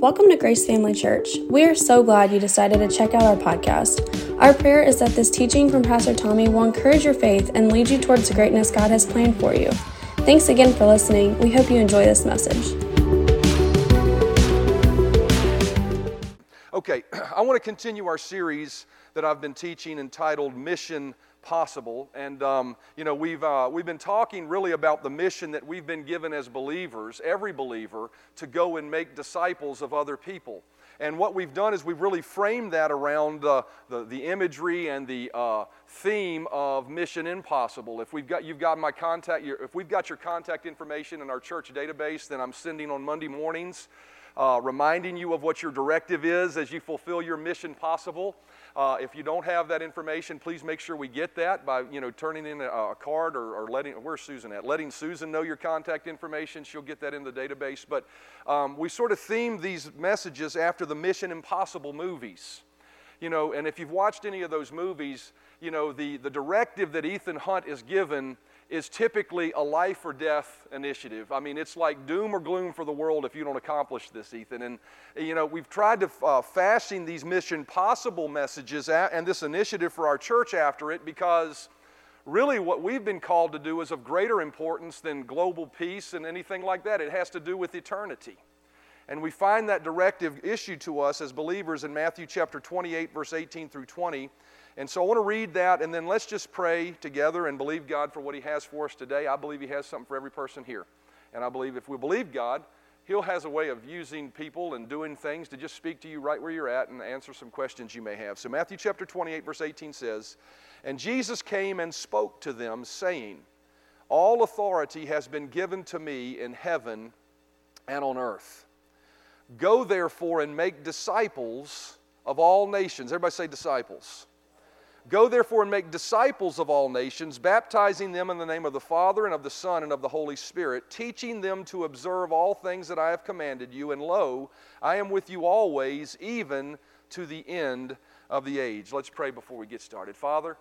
Welcome to Grace Family Church. We are so glad you decided to check out our podcast. Our prayer is that this teaching from Pastor Tommy will encourage your faith and lead you towards the greatness God has planned for you. Thanks again for listening. We hope you enjoy this message. Okay, I want to continue our series that I've been teaching entitled Mission possible. And, um, you know, we've, uh, we've been talking really about the mission that we've been given as believers, every believer, to go and make disciples of other people. And what we've done is we've really framed that around the, the imagery and the uh, theme of Mission Impossible. If we've got, you've got my contact, if we've got your contact information in our church database, then I'm sending on Monday mornings, uh, reminding you of what your directive is as you fulfill your mission possible. Uh, if you don't have that information, please make sure we get that by you know turning in a, a card or, or, letting where's Susan at? Letting Susan know your contact information. She'll get that in the database. But um, we sort of themed these messages after the Mission Impossible movies. You know, and if you've watched any of those movies, you know the the directive that Ethan Hunt is given is typically a life or death initiative. I mean, it's like doom or gloom for the world if you don't accomplish this, Ethan. And, you know, we've tried to uh, fashion these mission possible messages and this initiative for our church after it because really what we've been called to do is of greater importance than global peace and anything like that. It has to do with eternity. And we find that directive issued to us as believers in Matthew chapter 28, verse 18 through 20. And so I want to read that, and then let's just pray together and believe God for what He has for us today. I believe He has something for every person here. And I believe if we believe God, He'll has a way of using people and doing things to just speak to you right where you're at and answer some questions you may have. So Matthew chapter 28, verse 18 says, And Jesus came and spoke to them, saying, All authority has been given to me in heaven and on earth. Go therefore and make disciples of all nations. Everybody say disciples Go therefore and make disciples of all nations, baptizing them in the name of the Father and of the Son and of the Holy Spirit, teaching them to observe all things that I have commanded you. And lo, I am with you always, even to the end of the age. Let's pray before we get started. Father,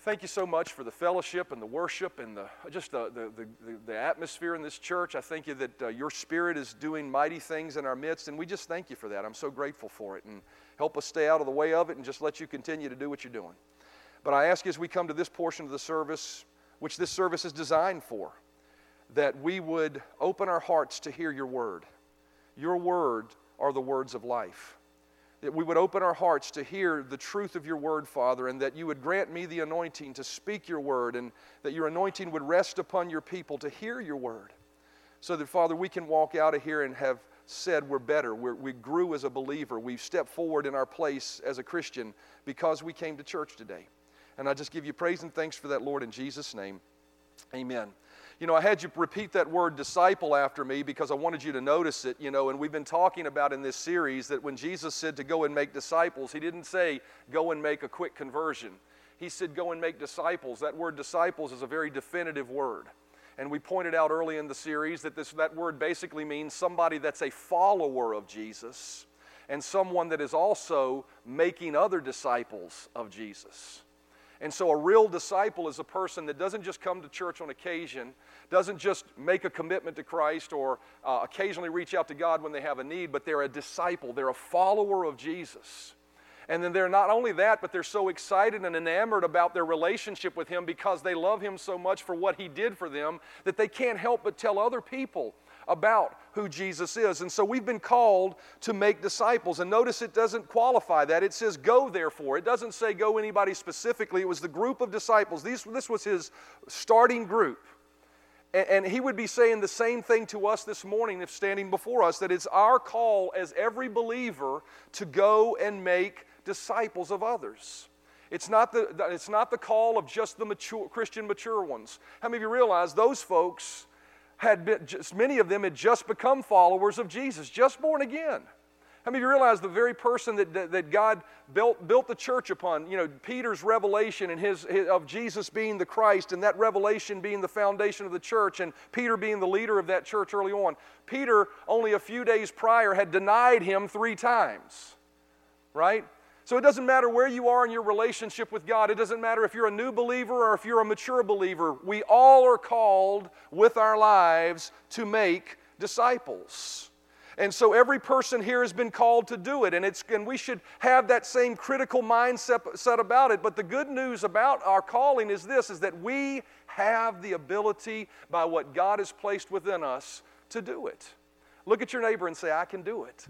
thank you so much for the fellowship and the worship and the, just the, the, the, the atmosphere in this church. I thank you that uh, your Spirit is doing mighty things in our midst, and we just thank you for that. I'm so grateful for it. And Help us stay out of the way of it and just let you continue to do what you're doing. But I ask as we come to this portion of the service, which this service is designed for, that we would open our hearts to hear your word. Your word are the words of life. That we would open our hearts to hear the truth of your word, Father, and that you would grant me the anointing to speak your word, and that your anointing would rest upon your people to hear your word. So that, Father, we can walk out of here and have said we're better. We're, we grew as a believer. We've stepped forward in our place as a Christian because we came to church today. And I just give you praise and thanks for that, Lord, in Jesus' name. Amen. You know, I had you repeat that word disciple after me because I wanted you to notice it, you know, and we've been talking about in this series that when Jesus said to go and make disciples, he didn't say go and make a quick conversion. He said go and make disciples. That word disciples is a very definitive word. And we pointed out early in the series that this, that word basically means somebody that's a follower of Jesus and someone that is also making other disciples of Jesus. And so, a real disciple is a person that doesn't just come to church on occasion, doesn't just make a commitment to Christ or uh, occasionally reach out to God when they have a need, but they're a disciple. They're a follower of Jesus. And then they're not only that, but they're so excited and enamored about their relationship with Him because they love Him so much for what He did for them that they can't help but tell other people about who Jesus is. And so we've been called to make disciples. And notice it doesn't qualify that. It says go therefore. It doesn't say go anybody specifically. It was the group of disciples. These, this was his starting group. And, and he would be saying the same thing to us this morning if standing before us that it's our call as every believer to go and make disciples of others. It's not the, it's not the call of just the mature, Christian mature ones. How many of you realize those folks had been, just, many of them had just become followers of Jesus, just born again? How many of you realize the very person that, that, that God built, built the church upon, you know, Peter's revelation and his, his, of Jesus being the Christ and that revelation being the foundation of the church and Peter being the leader of that church early on. Peter, only a few days prior, had denied him three times, right? So it doesn't matter where you are in your relationship with God. It doesn't matter if you're a new believer or if you're a mature believer. We all are called with our lives to make disciples. And so every person here has been called to do it, and, it's, and we should have that same critical mindset set about it. But the good news about our calling is this is that we have the ability by what God has placed within us to do it. Look at your neighbor and say, I can do it.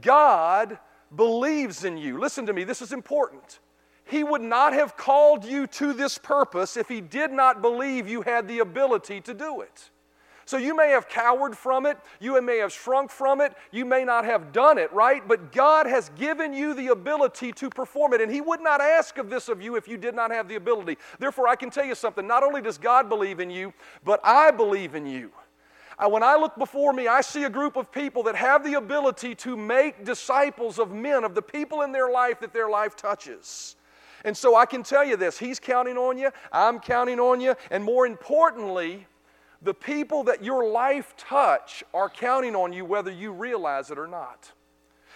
God believes in you. Listen to me, this is important. He would not have called you to this purpose if He did not believe you had the ability to do it. So you may have cowered from it, you may have shrunk from it, you may not have done it, right? But God has given you the ability to perform it, and He would not ask of this of you if you did not have the ability. Therefore, I can tell you something not only does God believe in you, but I believe in you. When I look before me, I see a group of people that have the ability to make disciples of men, of the people in their life that their life touches. And so I can tell you this He's counting on you, I'm counting on you, and more importantly, the people that your life touch are counting on you whether you realize it or not.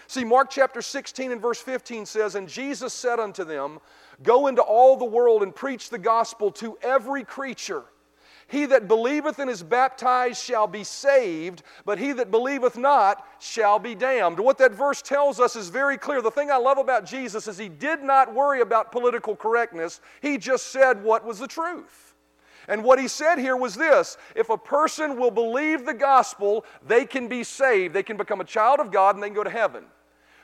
See, Mark chapter 16 and verse 15 says, And Jesus said unto them, Go into all the world and preach the gospel to every creature. He that believeth and is baptized shall be saved, but he that believeth not shall be damned. What that verse tells us is very clear. The thing I love about Jesus is he did not worry about political correctness, he just said what was the truth. And what he said here was this if a person will believe the gospel, they can be saved. They can become a child of God and they can go to heaven.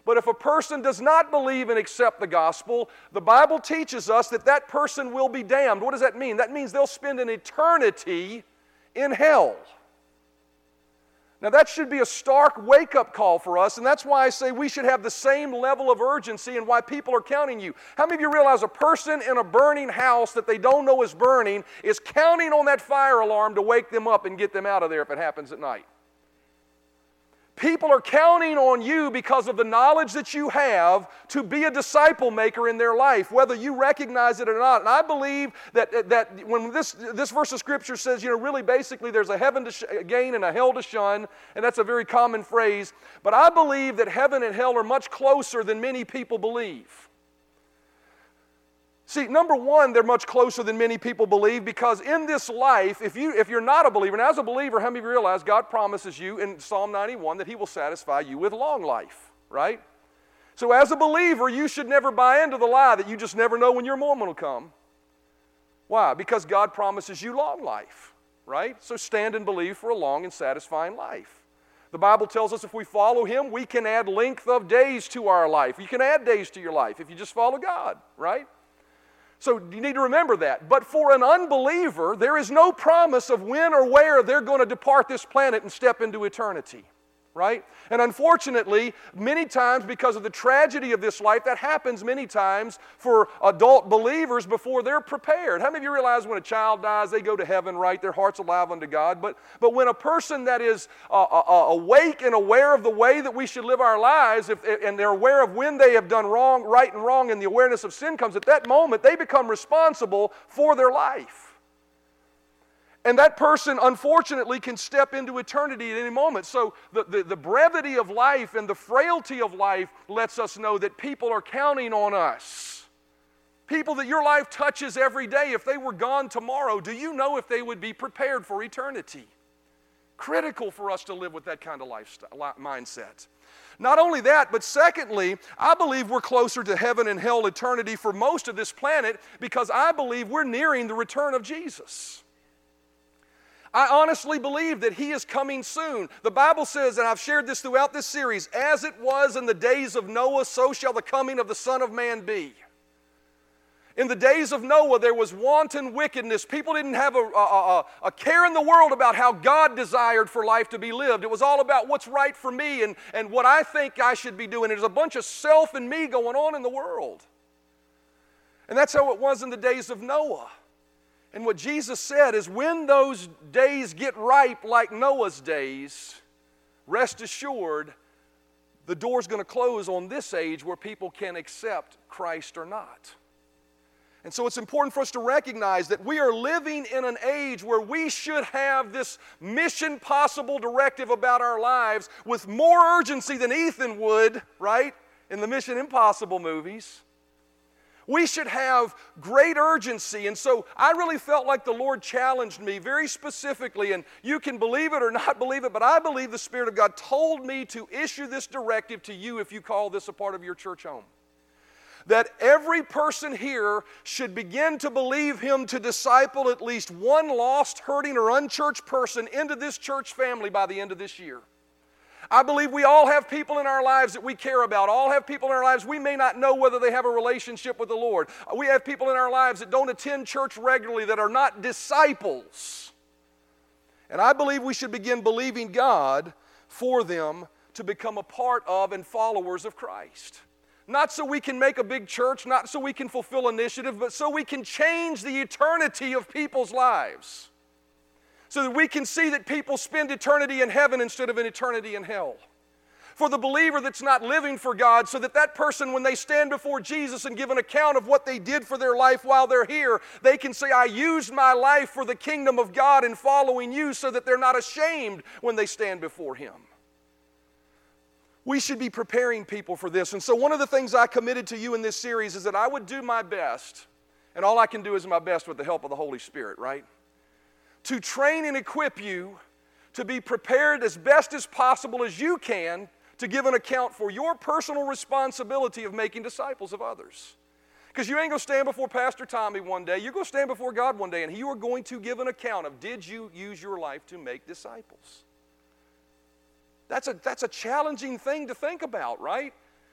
But if a person does not believe and accept the gospel, the Bible teaches us that that person will be damned. What does that mean? That means they'll spend an eternity in hell. Now, that should be a stark wake up call for us, and that's why I say we should have the same level of urgency and why people are counting you. How many of you realize a person in a burning house that they don't know is burning is counting on that fire alarm to wake them up and get them out of there if it happens at night? People are counting on you because of the knowledge that you have to be a disciple maker in their life, whether you recognize it or not. And I believe that, that when this, this verse of Scripture says, you know, really basically there's a heaven to sh- gain and a hell to shun, and that's a very common phrase. But I believe that heaven and hell are much closer than many people believe. See, number one, they're much closer than many people believe because in this life, if, you, if you're not a believer, and as a believer, how many of you realize God promises you in Psalm 91 that He will satisfy you with long life, right? So, as a believer, you should never buy into the lie that you just never know when your moment will come. Why? Because God promises you long life, right? So, stand and believe for a long and satisfying life. The Bible tells us if we follow Him, we can add length of days to our life. You can add days to your life if you just follow God, right? So you need to remember that. But for an unbeliever, there is no promise of when or where they're going to depart this planet and step into eternity right? And unfortunately, many times because of the tragedy of this life, that happens many times for adult believers before they're prepared. How many of you realize when a child dies, they go to heaven, right? Their heart's alive unto God. But, but when a person that is uh, uh, uh awake and aware of the way that we should live our lives, if, and they're aware of when they have done wrong, right and wrong, and the awareness of sin comes, at that moment, they become responsible for their life. And that person, unfortunately, can step into eternity at any moment. So, the, the, the, brevity of life and the frailty of life lets us know that people are counting on us. People that your life touches every day, if they were gone tomorrow, do you know if they would be prepared for eternity? Critical for us to live with that kind of lifestyle, mindset. Not only that, but secondly, I believe we're closer to heaven and hell eternity for most of this planet because I believe we're nearing the return of Jesus. I honestly believe that He is coming soon. The Bible says, and I've shared this throughout this series, as it was in the days of Noah, so shall the coming of the Son of Man be. In the days of Noah, there was wanton wickedness. People didn't have a, a, a, a, care in the world about how God desired for life to be lived. It was all about what's right for me and, and what I think I should be doing. There's a bunch of self and me going on in the world. And that's how it was in the days of Noah. And what Jesus said is when those days get ripe like Noah's days, rest assured the door's going to close on this age where people can accept Christ or not. And so it's important for us to recognize that we are living in an age where we should have this mission possible directive about our lives with more urgency than Ethan would, right, in the Mission Impossible movies we should have great urgency. And so I really felt like the Lord challenged me very specifically. And you can believe it or not believe it, but I believe the Spirit of God told me to issue this directive to you if you call this a part of your church home that every person here should begin to believe him to disciple at least one lost, hurting, or unchurched person into this church family by the end of this year. I believe we all have people in our lives that we care about. All have people in our lives we may not know whether they have a relationship with the Lord. We have people in our lives that don't attend church regularly that are not disciples. And I believe we should begin believing God for them to become a part of and followers of Christ. Not so we can make a big church, not so we can fulfill initiative, but so we can change the eternity of people's lives so that we can see that people spend eternity in heaven instead of an eternity in hell. For the believer that's not living for God, so that that person, when they stand before Jesus and give an account of what they did for their life while they're here, they can say, I used my life for the kingdom of God in following you, so that they're not ashamed when they stand before Him. We should be preparing people for this. And so, one of the things I committed to you in this series is that I would do my best, and all I can do is my best with the help of the Holy Spirit, right? To train and equip you to be prepared as best as possible as you can to give an account for your personal responsibility of making disciples of others. Because you ain't going to stand before Pastor Tommy one day. You're going to stand before God one day, and you are going to give an account of did you use your life to make disciples? That's a, that's a challenging thing to think about, right?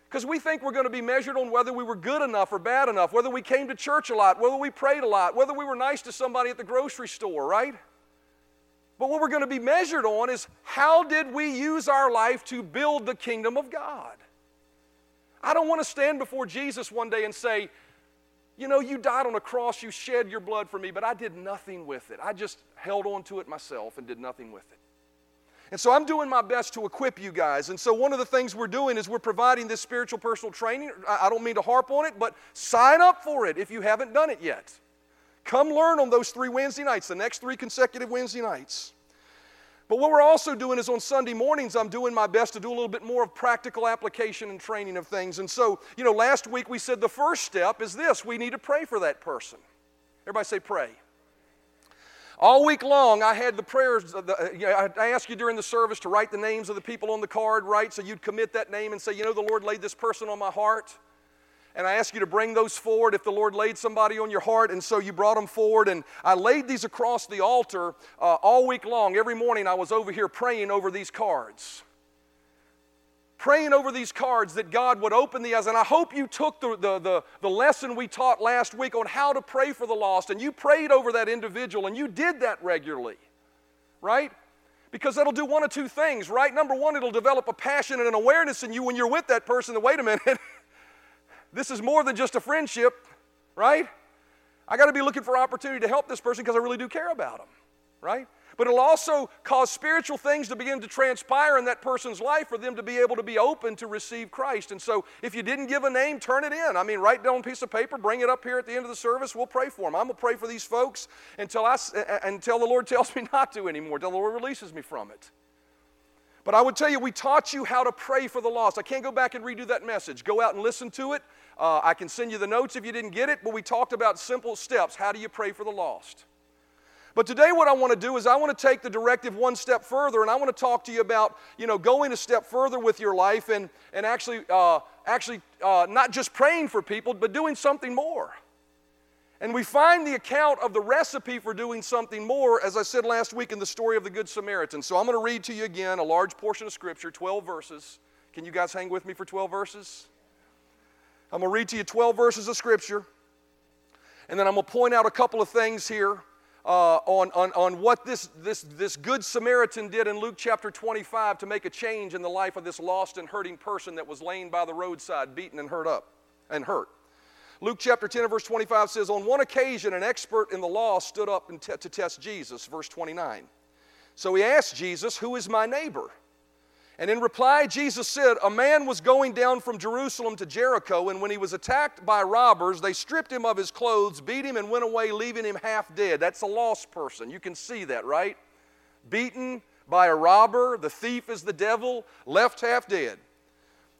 Because we think we're going to be measured on whether we were good enough or bad enough, whether we came to church a lot, whether we prayed a lot, whether we were nice to somebody at the grocery store, right? But what we're going to be measured on is how did we use our life to build the kingdom of God? I don't want to stand before Jesus one day and say, you know, you died on a cross, you shed your blood for me, but I did nothing with it. I just held on to it myself and did nothing with it. And so I'm doing my best to equip you guys. And so one of the things we're doing is we're providing this spiritual personal training. I don't mean to harp on it, but sign up for it if you haven't done it yet. Come learn on those three Wednesday nights, the next three consecutive Wednesday nights. But what we're also doing is on Sunday mornings, I'm doing my best to do a little bit more of practical application and training of things. And so, you know, last week we said the first step is this we need to pray for that person. Everybody say, pray. All week long, I had the prayers. The, I asked you during the service to write the names of the people on the card, right? So you'd commit that name and say, you know, the Lord laid this person on my heart. And I asked you to bring those forward if the Lord laid somebody on your heart. And so you brought them forward. And I laid these across the altar uh, all week long. Every morning I was over here praying over these cards praying over these cards that God would open the eyes. And I hope you took the, the, the, the, lesson we taught last week on how to pray for the lost and you prayed over that individual and you did that regularly, right? Because that'll do one of two things, right? Number one, it'll develop a passion and an awareness in you when you're with that person that, wait a minute, this is more than just a friendship, right? I got to be looking for opportunity to help this person because I really do care about them, right? But it'll also cause spiritual things to begin to transpire in that person's life for them to be able to be open to receive Christ. And so, if you didn't give a name, turn it in. I mean, write down a piece of paper, bring it up here at the end of the service. We'll pray for them. I'm going to pray for these folks until, I, until the Lord tells me not to anymore, until the Lord releases me from it. But I would tell you, we taught you how to pray for the lost. I can't go back and redo that message. Go out and listen to it. Uh, I can send you the notes if you didn't get it, but we talked about simple steps. How do you pray for the lost? But today, what I want to do is I want to take the directive one step further, and I want to talk to you about, you know, going a step further with your life and, and actually, uh, actually uh, not just praying for people, but doing something more. And we find the account of the recipe for doing something more, as I said last week in the story of the Good Samaritan. So I'm going to read to you again a large portion of Scripture, 12 verses. Can you guys hang with me for 12 verses? I'm going to read to you 12 verses of Scripture, and then I'm going to point out a couple of things here uh, on, on, on what this, this, this good Samaritan did in Luke chapter 25 to make a change in the life of this lost and hurting person that was laying by the roadside, beaten and hurt up and hurt. Luke chapter 10 and verse 25 says, On one occasion, an expert in the law stood up to test Jesus, verse 29. So he asked Jesus, Who is my neighbor? And in reply, Jesus said, A man was going down from Jerusalem to Jericho, and when he was attacked by robbers, they stripped him of his clothes, beat him, and went away, leaving him half dead. That's a lost person. You can see that, right? Beaten by a robber, the thief is the devil, left half dead.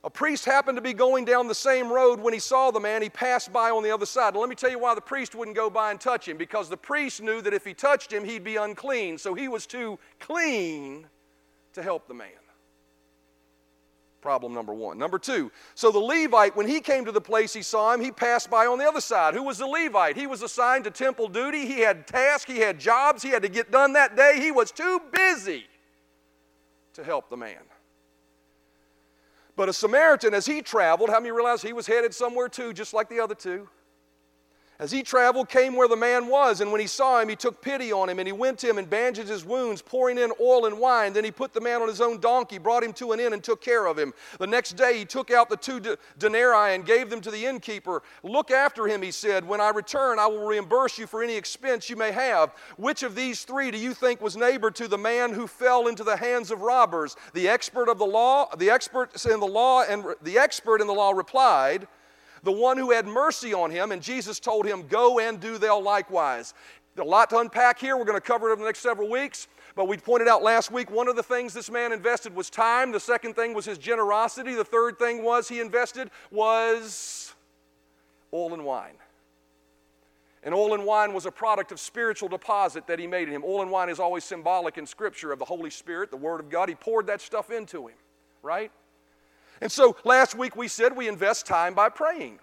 A priest happened to be going down the same road when he saw the man. He passed by on the other side. Now, let me tell you why the priest wouldn't go by and touch him. Because the priest knew that if he touched him, he'd be unclean. So he was too clean to help the man. Problem number one. Number two, so the Levite, when he came to the place he saw him, he passed by on the other side. Who was the Levite? He was assigned to temple duty. He had tasks, he had jobs, he had to get done that day. He was too busy to help the man. But a Samaritan, as he traveled, how many realize he was headed somewhere too, just like the other two? As he traveled, came where the man was, and when he saw him, he took pity on him, and he went to him and bandaged his wounds, pouring in oil and wine. Then he put the man on his own donkey, brought him to an inn, and took care of him. The next day he took out the two denarii and gave them to the innkeeper. Look after him, he said. When I return, I will reimburse you for any expense you may have. Which of these three do you think was neighbor to the man who fell into the hands of robbers? The expert of the law, the expert in the law, and the expert in the law replied the one who had mercy on him, and Jesus told him, Go and do thou likewise. A lot to unpack here. We're going to cover it over the next several weeks. But we pointed out last week one of the things this man invested was time. The second thing was his generosity. The third thing was he invested was oil and wine. And oil and wine was a product of spiritual deposit that he made in him. Oil and wine is always symbolic in Scripture of the Holy Spirit, the Word of God. He poured that stuff into him, right? And so last week we said we invest time by praying.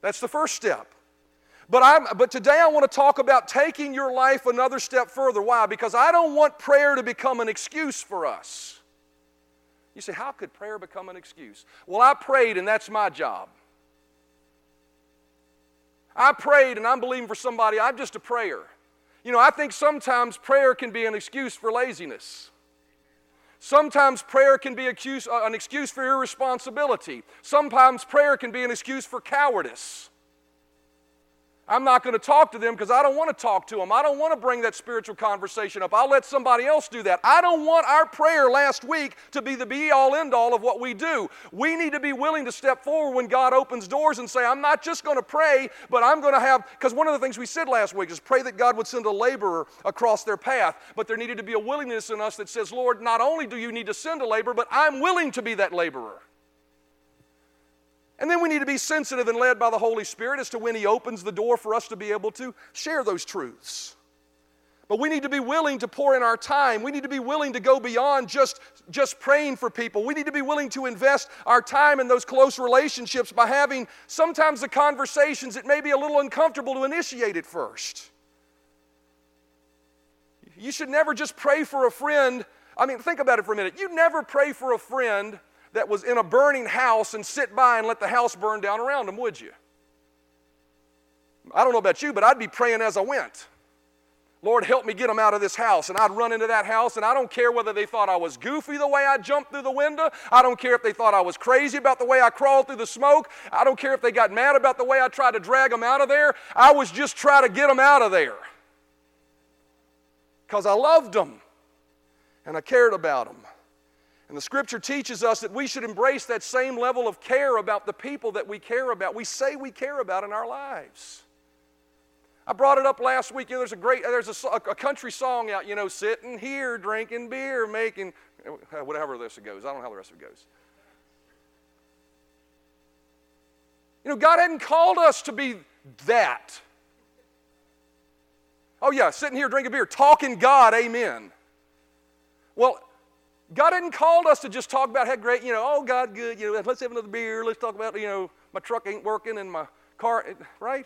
That's the first step. But, I'm, but today I want to talk about taking your life another step further. Why? Because I don't want prayer to become an excuse for us. You say, how could prayer become an excuse? Well, I prayed and that's my job. I prayed and I'm believing for somebody. I'm just a prayer. You know, I think sometimes prayer can be an excuse for laziness. Sometimes prayer can be uh, an excuse for irresponsibility. Sometimes prayer can be an excuse for cowardice. I'm not going to talk to them because I don't want to talk to them. I don't want to bring that spiritual conversation up. I'll let somebody else do that. I don't want our prayer last week to be the be all end all of what we do. We need to be willing to step forward when God opens doors and say, I'm not just going to pray, but I'm going to have, because one of the things we said last week is pray that God would send a laborer across their path. But there needed to be a willingness in us that says, Lord, not only do you need to send a laborer, but I'm willing to be that laborer. And then we need to be sensitive and led by the Holy Spirit as to when He opens the door for us to be able to share those truths. But we need to be willing to pour in our time. We need to be willing to go beyond just, just praying for people. We need to be willing to invest our time in those close relationships by having sometimes the conversations that may be a little uncomfortable to initiate at first. You should never just pray for a friend. I mean, think about it for a minute. You never pray for a friend that was in a burning house and sit by and let the house burn down around them, would you? I don't know about you, but I'd be praying as I went. Lord, help me get them out of this house. And I'd run into that house, and I don't care whether they thought I was goofy the way I jumped through the window. I don't care if they thought I was crazy about the way I crawled through the smoke. I don't care if they got mad about the way I tried to drag them out of there. I was just trying to get them out of there because I loved them and I cared about them. And the scripture teaches us that we should embrace that same level of care about the people that we care about, we say we care about in our lives. I brought it up last week. You know, there's a great, there's a, a, country song out, you know, sitting here drinking beer, making, whatever this goes. I don't know how the rest of it goes. You know, God hadn't called us to be that. Oh, yeah, sitting here drinking beer, talking God, amen. Well, God hadn't called us to just talk about how great, you know, oh, God, good, you know, let's have another beer. Let's talk about, you know, my truck ain't working and my car, right?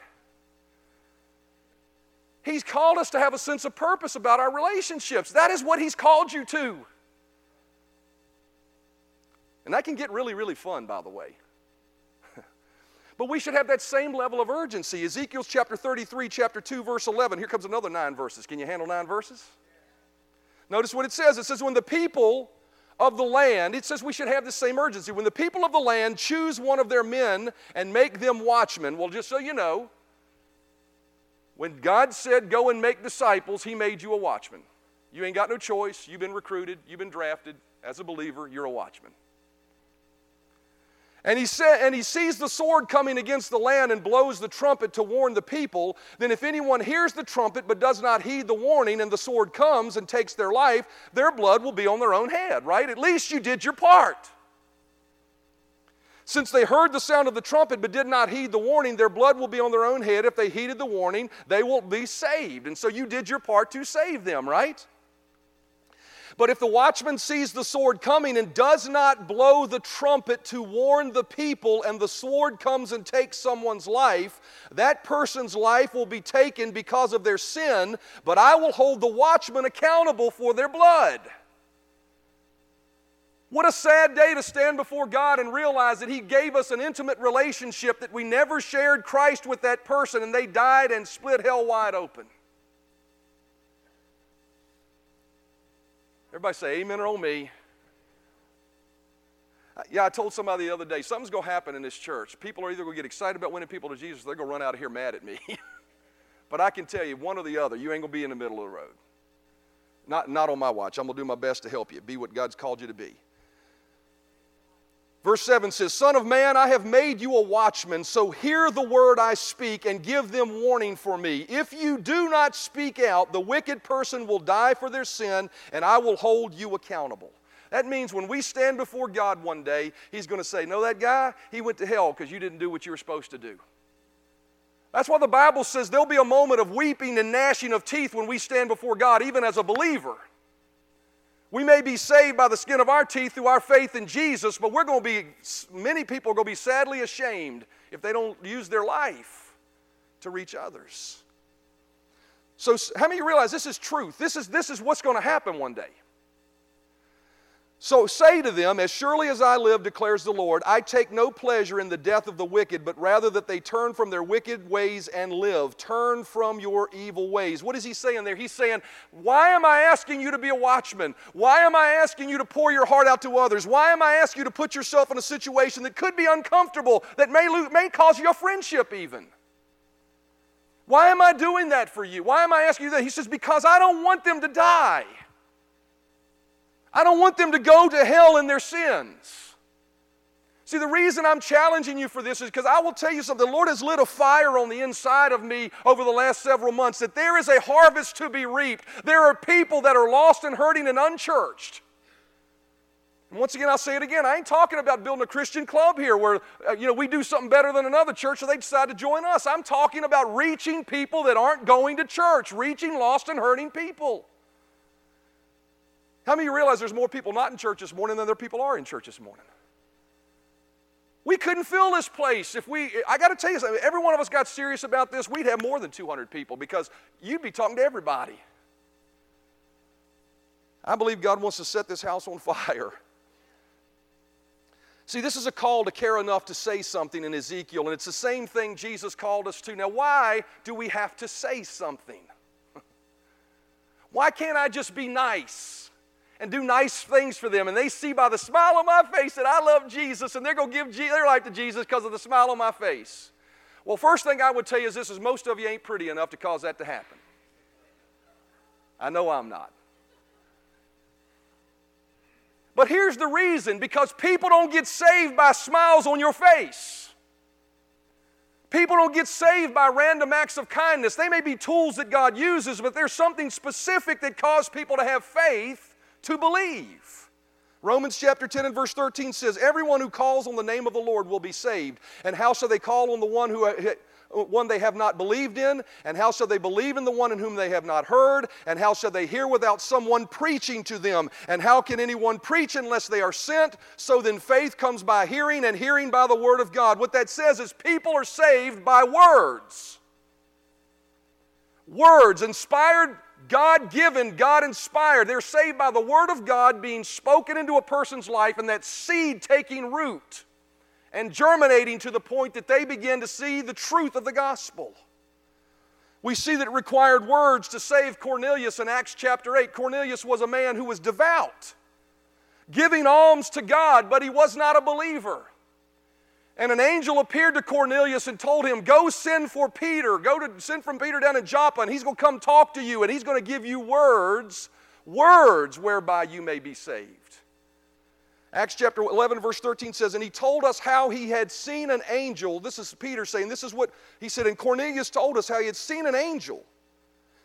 He's called us to have a sense of purpose about our relationships. That is what He's called you to. And that can get really, really fun, by the way. but we should have that same level of urgency. Ezekiel's chapter 33, chapter 2, verse 11. Here comes another nine verses. Can you handle nine verses? Notice what it says. It says, when the people of the land, it says we should have the same urgency. When the people of the land choose one of their men and make them watchmen, well, just so you know, when God said, go and make disciples, He made you a watchman. You ain't got no choice. You've been recruited, you've been drafted. As a believer, you're a watchman. And he, said, and he sees the sword coming against the land and blows the trumpet to warn the people. Then, if anyone hears the trumpet but does not heed the warning, and the sword comes and takes their life, their blood will be on their own head, right? At least you did your part. Since they heard the sound of the trumpet but did not heed the warning, their blood will be on their own head. If they heeded the warning, they will be saved. And so you did your part to save them, right? But if the watchman sees the sword coming and does not blow the trumpet to warn the people, and the sword comes and takes someone's life, that person's life will be taken because of their sin, but I will hold the watchman accountable for their blood. What a sad day to stand before God and realize that He gave us an intimate relationship, that we never shared Christ with that person, and they died and split hell wide open. Everybody say amen or on me. Uh, yeah, I told somebody the other day, something's going to happen in this church. People are either going to get excited about winning people to Jesus, they're going to run out of here mad at me. but I can tell you, one or the other, you ain't going to be in the middle of the road. Not, not on my watch. I'm going to do my best to help you. Be what God's called you to be. Verse 7 says, Son of man, I have made you a watchman, so hear the word I speak and give them warning for me. If you do not speak out, the wicked person will die for their sin, and I will hold you accountable. That means when we stand before God one day, He's going to say, No, that guy, he went to hell because you didn't do what you were supposed to do. That's why the Bible says there'll be a moment of weeping and gnashing of teeth when we stand before God, even as a believer. We may be saved by the skin of our teeth through our faith in Jesus, but we're going to be, many people are going to be sadly ashamed if they don't use their life to reach others. So, how many realize this is truth? This is, this is what's going to happen one day. So say to them, As surely as I live, declares the Lord, I take no pleasure in the death of the wicked, but rather that they turn from their wicked ways and live. Turn from your evil ways. What is he saying there? He's saying, Why am I asking you to be a watchman? Why am I asking you to pour your heart out to others? Why am I asking you to put yourself in a situation that could be uncomfortable, that may, may cause you a friendship even? Why am I doing that for you? Why am I asking you that? He says, Because I don't want them to die. I don't want them to go to hell in their sins. See, the reason I'm challenging you for this is because I will tell you something. The Lord has lit a fire on the inside of me over the last several months that there is a harvest to be reaped. There are people that are lost and hurting and unchurched. And once again, I'll say it again. I ain't talking about building a Christian club here where uh, you know we do something better than another church, so they decide to join us. I'm talking about reaching people that aren't going to church, reaching lost and hurting people. How many of you realize there's more people not in church this morning than there people are in church this morning? We couldn't fill this place if we, I got to tell you something, every one of us got serious about this, we'd have more than 200 people because you'd be talking to everybody. I believe God wants to set this house on fire. See, this is a call to care enough to say something in Ezekiel, and it's the same thing Jesus called us to. Now, why do we have to say something? Why can't I just be nice? And do nice things for them. And they see by the smile on my face that I love Jesus, and they're going to give their life to Jesus because of the smile on my face. Well, first thing I would tell you is this is most of you ain't pretty enough to cause that to happen. I know I'm not. But here's the reason because people don't get saved by smiles on your face. People don't get saved by random acts of kindness. They may be tools that God uses, but there's something specific that causes people to have faith to believe. Romans chapter 10 and verse 13 says, Everyone who calls on the name of the Lord will be saved. And how shall they call on the one who uh, one they have not believed in? And how shall they believe in the one in whom they have not heard? And how shall they hear without someone preaching to them? And how can anyone preach unless they are sent? So then faith comes by hearing, and hearing by the word of God. What that says is people are saved by words. Words, inspired God given, God inspired. They're saved by the Word of God being spoken into a person's life and that seed taking root and germinating to the point that they begin to see the truth of the gospel. We see that it required words to save Cornelius in Acts chapter 8. Cornelius was a man who was devout, giving alms to God, but he was not a believer. And an angel appeared to Cornelius and told him, Go send for Peter. Go to send from Peter down in Joppa, and he's going to come talk to you, and he's going to give you words, words whereby you may be saved. Acts chapter 11, verse 13 says, And he told us how he had seen an angel. This is Peter saying, This is what he said. And Cornelius told us how he had seen an angel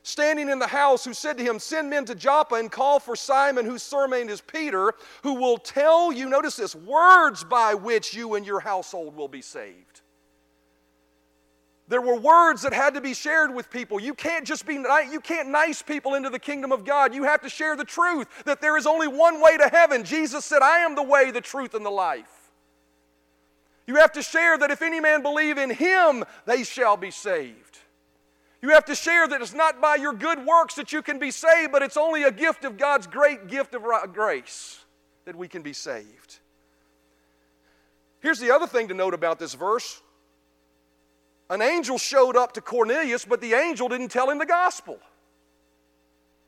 standing in the house who said to him, Send men to Joppa and call for Simon, whose surname is Peter, who will tell you, notice this, words by which you and your household will be saved. There were words that had to be shared with people. You can't just be, you can't nice people into the kingdom of God. You have to share the truth that there is only one way to heaven. Jesus said, I am the way, the truth, and the life. You have to share that if any man believe in him, they shall be saved. You have to share that it's not by your good works that you can be saved, but it's only a gift of God's great gift of grace that we can be saved. Here's the other thing to note about this verse an angel showed up to Cornelius, but the angel didn't tell him the gospel.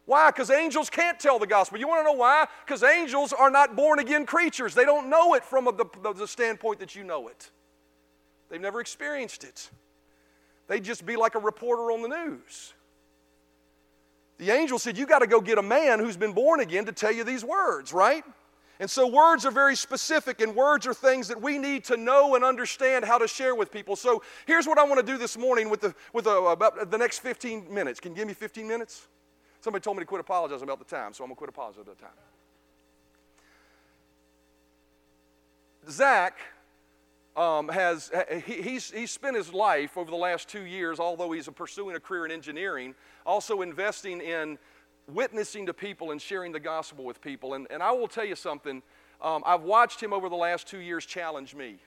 Why? Because angels can't tell the gospel. You want to know why? Because angels are not born again creatures. They don't know it from the, the standpoint that you know it, they've never experienced it. They'd just be like a reporter on the news. The angel said, You got to go get a man who's been born again to tell you these words, right? And so, words are very specific, and words are things that we need to know and understand how to share with people. So, here's what I want to do this morning with, the, with the, about the next 15 minutes. Can you give me 15 minutes? Somebody told me to quit apologizing about the time, so I'm going to quit apologizing about the time. Zach um, has he, he's, he's spent his life over the last two years, although he's pursuing a career in engineering, also investing in witnessing to people and sharing the gospel with people. And, and I will tell you something, um, I've watched him over the last two years challenge me.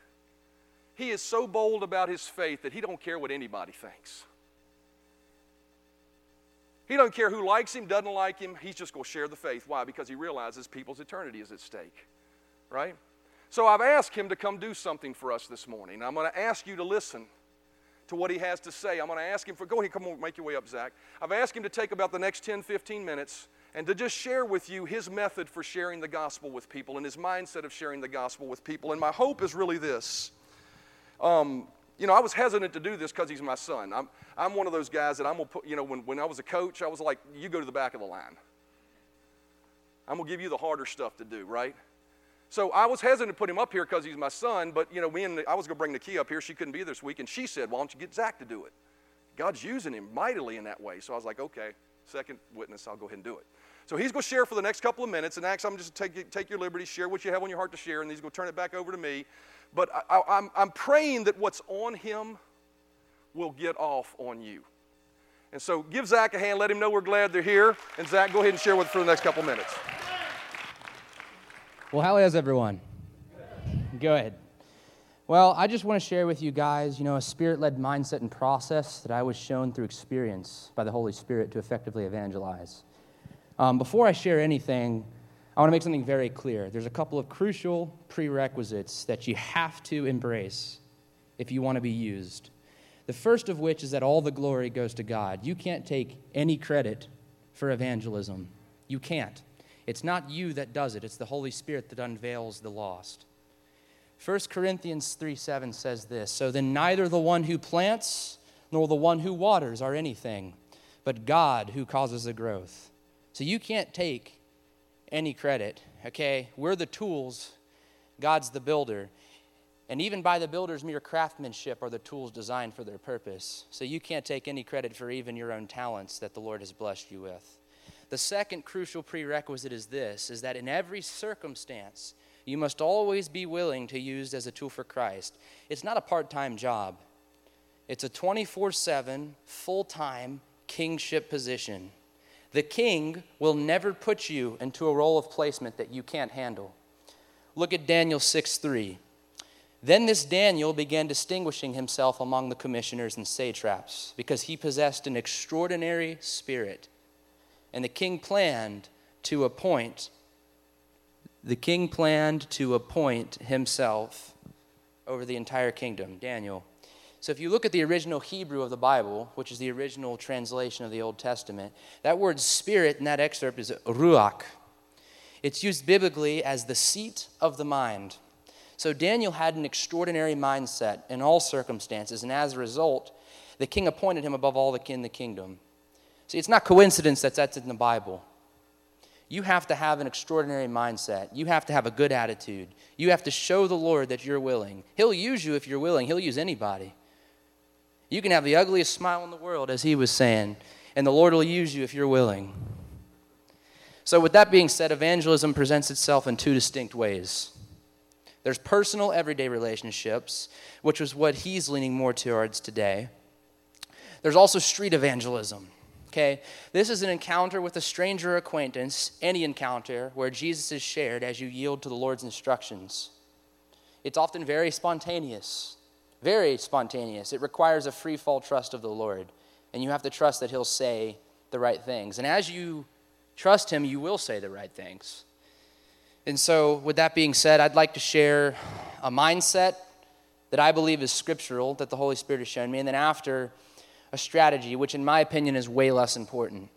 He is so bold about his faith that he don't care what anybody thinks. He doesn't care who likes him, doesn't like him. He's just going to share the faith. Why? Because he realizes people's eternity is at stake, right? So I've asked him to come do something for us this morning. I'm going to ask you to listen to what he has to say. I'm going to ask him for, go ahead, come on, make your way up, Zach. I've asked him to take about the next 10, 15 minutes and to just share with you his method for sharing the gospel with people and his mindset of sharing the gospel with people. And my hope is really this. Um, you know, I was hesitant to do this because he's my son. I'm, I'm one of those guys that I'm going to put, you know, when, when I was a coach, I was like, you go to the back of the line. I'm going to give you the harder stuff to do, right? So I was hesitant to put him up here because he's my son, but you know, me and I was to bring Nakia up here. She couldn't be this week, and she said, "Why don't you get Zach to do it?" God's using him mightily in that way. So I was like, "Okay, second witness, I'll go ahead and do it." So he's going to share for the next couple of minutes, and Ax, I'm just take take your liberty, share what you have on your heart to share, and he's going to turn it back over to me. But I, I, I'm I'm praying that what's on him will get off on you. And so give Zach a hand. Let him know we're glad they're here. And Zach, go ahead and share with us for the next couple of minutes. Well, how is everyone? Good. Well, I just want to share with you guys, you know, a spirit led mindset and process that I was shown through experience by the Holy Spirit to effectively evangelize. Um, before I share anything, I want to make something very clear. There's a couple of crucial prerequisites that you have to embrace if you want to be used. The first of which is that all the glory goes to God. You can't take any credit for evangelism. You can't. It's not you that does it, it's the Holy Spirit that unveils the lost. 1 Corinthians 3 7 says this So then, neither the one who plants nor the one who waters are anything, but God who causes the growth. So you can't take any credit, okay? We're the tools, God's the builder. And even by the builder's mere craftsmanship are the tools designed for their purpose. So you can't take any credit for even your own talents that the Lord has blessed you with. The second crucial prerequisite is this is that in every circumstance, you must always be willing to use as a tool for Christ. It's not a part-time job. It's a 24/7 full-time kingship position. The king will never put you into a role of placement that you can't handle. Look at Daniel 6 3. Then this Daniel began distinguishing himself among the commissioners and satraps because he possessed an extraordinary spirit and the king planned to appoint the king planned to appoint himself over the entire kingdom daniel. So if you look at the original hebrew of the bible which is the original translation of the old testament that word spirit in that excerpt is ruach. It's used biblically as the seat of the mind. So daniel had an extraordinary mindset in all circumstances and as a result the king appointed him above all the kin in the kingdom See, it's not coincidence that that's in the Bible. You have to have an extraordinary mindset. You have to have a good attitude. You have to show the Lord that you're willing. He'll use you if you're willing, He'll use anybody. You can have the ugliest smile in the world, as he was saying. And the Lord will use you if you're willing. So, with that being said, evangelism presents itself in two distinct ways. There's personal, everyday relationships, which is what he's leaning more towards today. There's also street evangelism. Okay? This is an encounter with a stranger acquaintance, any encounter where Jesus is shared as you yield to the Lord's instructions. It's often very spontaneous, very spontaneous. It requires a free fall trust of the Lord, and you have to trust that He'll say the right things. And as you trust Him, you will say the right things. And so, with that being said, I'd like to share a mindset that I believe is scriptural that the Holy Spirit has shown me, and then after, a strategy, which in my opinion is way less important.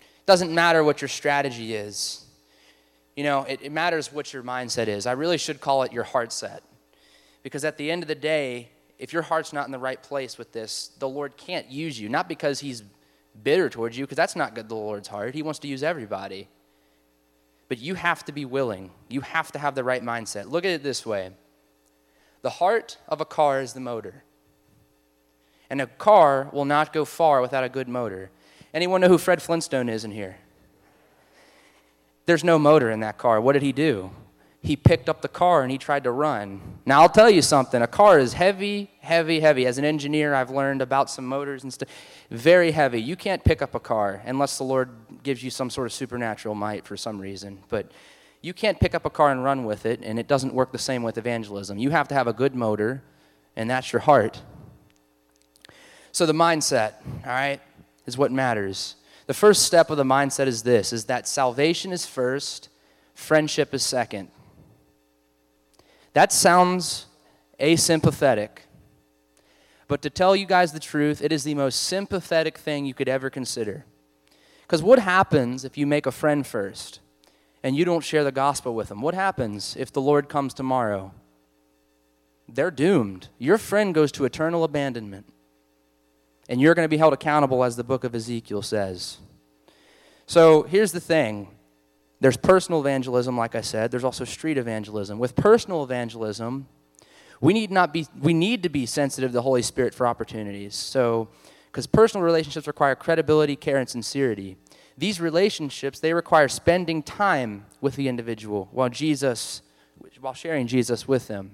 It doesn't matter what your strategy is, you know, it, it matters what your mindset is. I really should call it your heart set. Because at the end of the day, if your heart's not in the right place with this, the Lord can't use you. Not because He's bitter towards you, because that's not good, the Lord's heart. He wants to use everybody. But you have to be willing, you have to have the right mindset. Look at it this way the heart of a car is the motor. And a car will not go far without a good motor. Anyone know who Fred Flintstone is in here? There's no motor in that car. What did he do? He picked up the car and he tried to run. Now, I'll tell you something a car is heavy, heavy, heavy. As an engineer, I've learned about some motors and stuff. Very heavy. You can't pick up a car unless the Lord gives you some sort of supernatural might for some reason. But you can't pick up a car and run with it, and it doesn't work the same with evangelism. You have to have a good motor, and that's your heart. So the mindset, all right, is what matters. The first step of the mindset is this is that salvation is first, friendship is second. That sounds asympathetic. But to tell you guys the truth, it is the most sympathetic thing you could ever consider. Because what happens if you make a friend first and you don't share the gospel with them? What happens if the Lord comes tomorrow? They're doomed. Your friend goes to eternal abandonment and you're going to be held accountable, as the book of Ezekiel says. So here's the thing there's personal evangelism, like I said, there's also street evangelism. With personal evangelism, we need, not be, we need to be sensitive to the Holy Spirit for opportunities. So, because personal relationships require credibility, care, and sincerity. These relationships, they require spending time with the individual while Jesus, while sharing Jesus with them.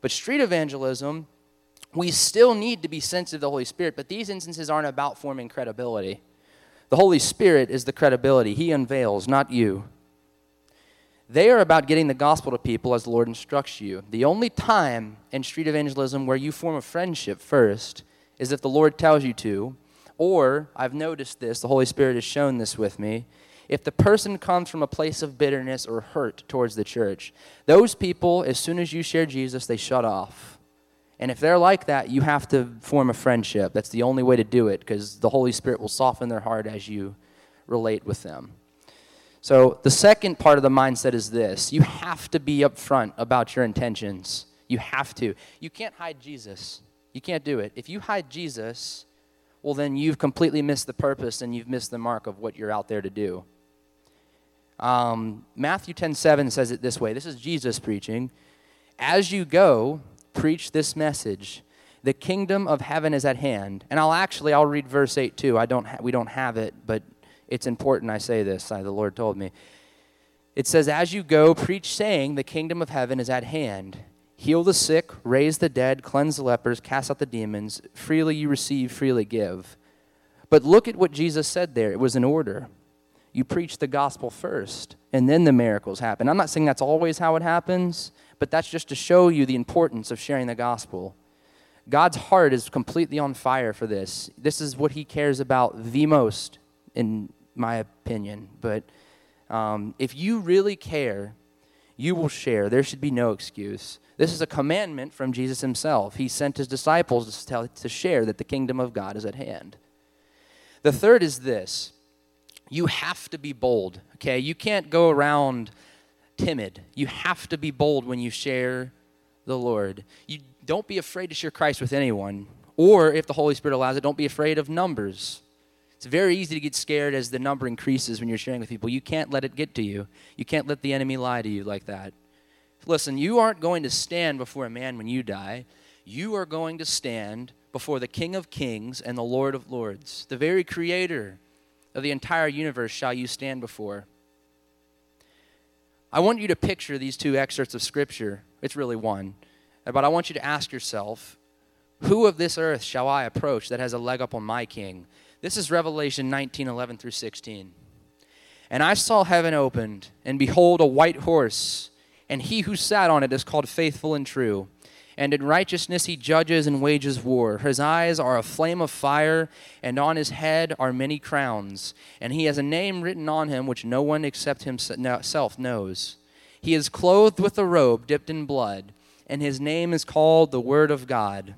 But street evangelism we still need to be sensitive to the Holy Spirit, but these instances aren't about forming credibility. The Holy Spirit is the credibility. He unveils, not you. They are about getting the gospel to people as the Lord instructs you. The only time in street evangelism where you form a friendship first is if the Lord tells you to, or I've noticed this, the Holy Spirit has shown this with me. If the person comes from a place of bitterness or hurt towards the church, those people, as soon as you share Jesus, they shut off and if they're like that, you have to form a friendship. That's the only way to do it because the Holy Spirit will soften their heart as you relate with them. So, the second part of the mindset is this you have to be upfront about your intentions. You have to. You can't hide Jesus. You can't do it. If you hide Jesus, well, then you've completely missed the purpose and you've missed the mark of what you're out there to do. Um, Matthew 10 7 says it this way this is Jesus preaching. As you go, preach this message the kingdom of heaven is at hand. And i'll actually i'll read verse 8 too. I don't ha- we don't have it but it's important i say this I, the lord told me. It says as you go preach saying the kingdom of heaven is at hand. Heal the sick raise the dead cleanse the lepers cast out the demons. Freely you receive freely give. But look at what jesus said there. It was an order. You preach the gospel first and then the miracles happen. I'm not saying that's always how it happens but that's just to show you the importance of sharing the gospel. God's heart is completely on fire for this. This is what he cares about the most, in my opinion. But um, if you really care, you will share. There should be no excuse. This is a commandment from Jesus himself. He sent his disciples to, tell, to share that the kingdom of God is at hand. The third is this you have to be bold, okay? You can't go around timid. You have to be bold when you share the Lord. You don't be afraid to share Christ with anyone. Or if the Holy Spirit allows it, don't be afraid of numbers. It's very easy to get scared as the number increases when you're sharing with people. You can't let it get to you. You can't let the enemy lie to you like that. Listen, you aren't going to stand before a man when you die. You are going to stand before the King of Kings and the Lord of Lords. The very creator of the entire universe shall you stand before. I want you to picture these two excerpts of Scripture. It's really one. But I want you to ask yourself who of this earth shall I approach that has a leg up on my king? This is Revelation 19 11 through 16. And I saw heaven opened, and behold, a white horse, and he who sat on it is called faithful and true. And in righteousness he judges and wages war. His eyes are a flame of fire, and on his head are many crowns. And he has a name written on him which no one except himself knows. He is clothed with a robe dipped in blood, and his name is called the Word of God.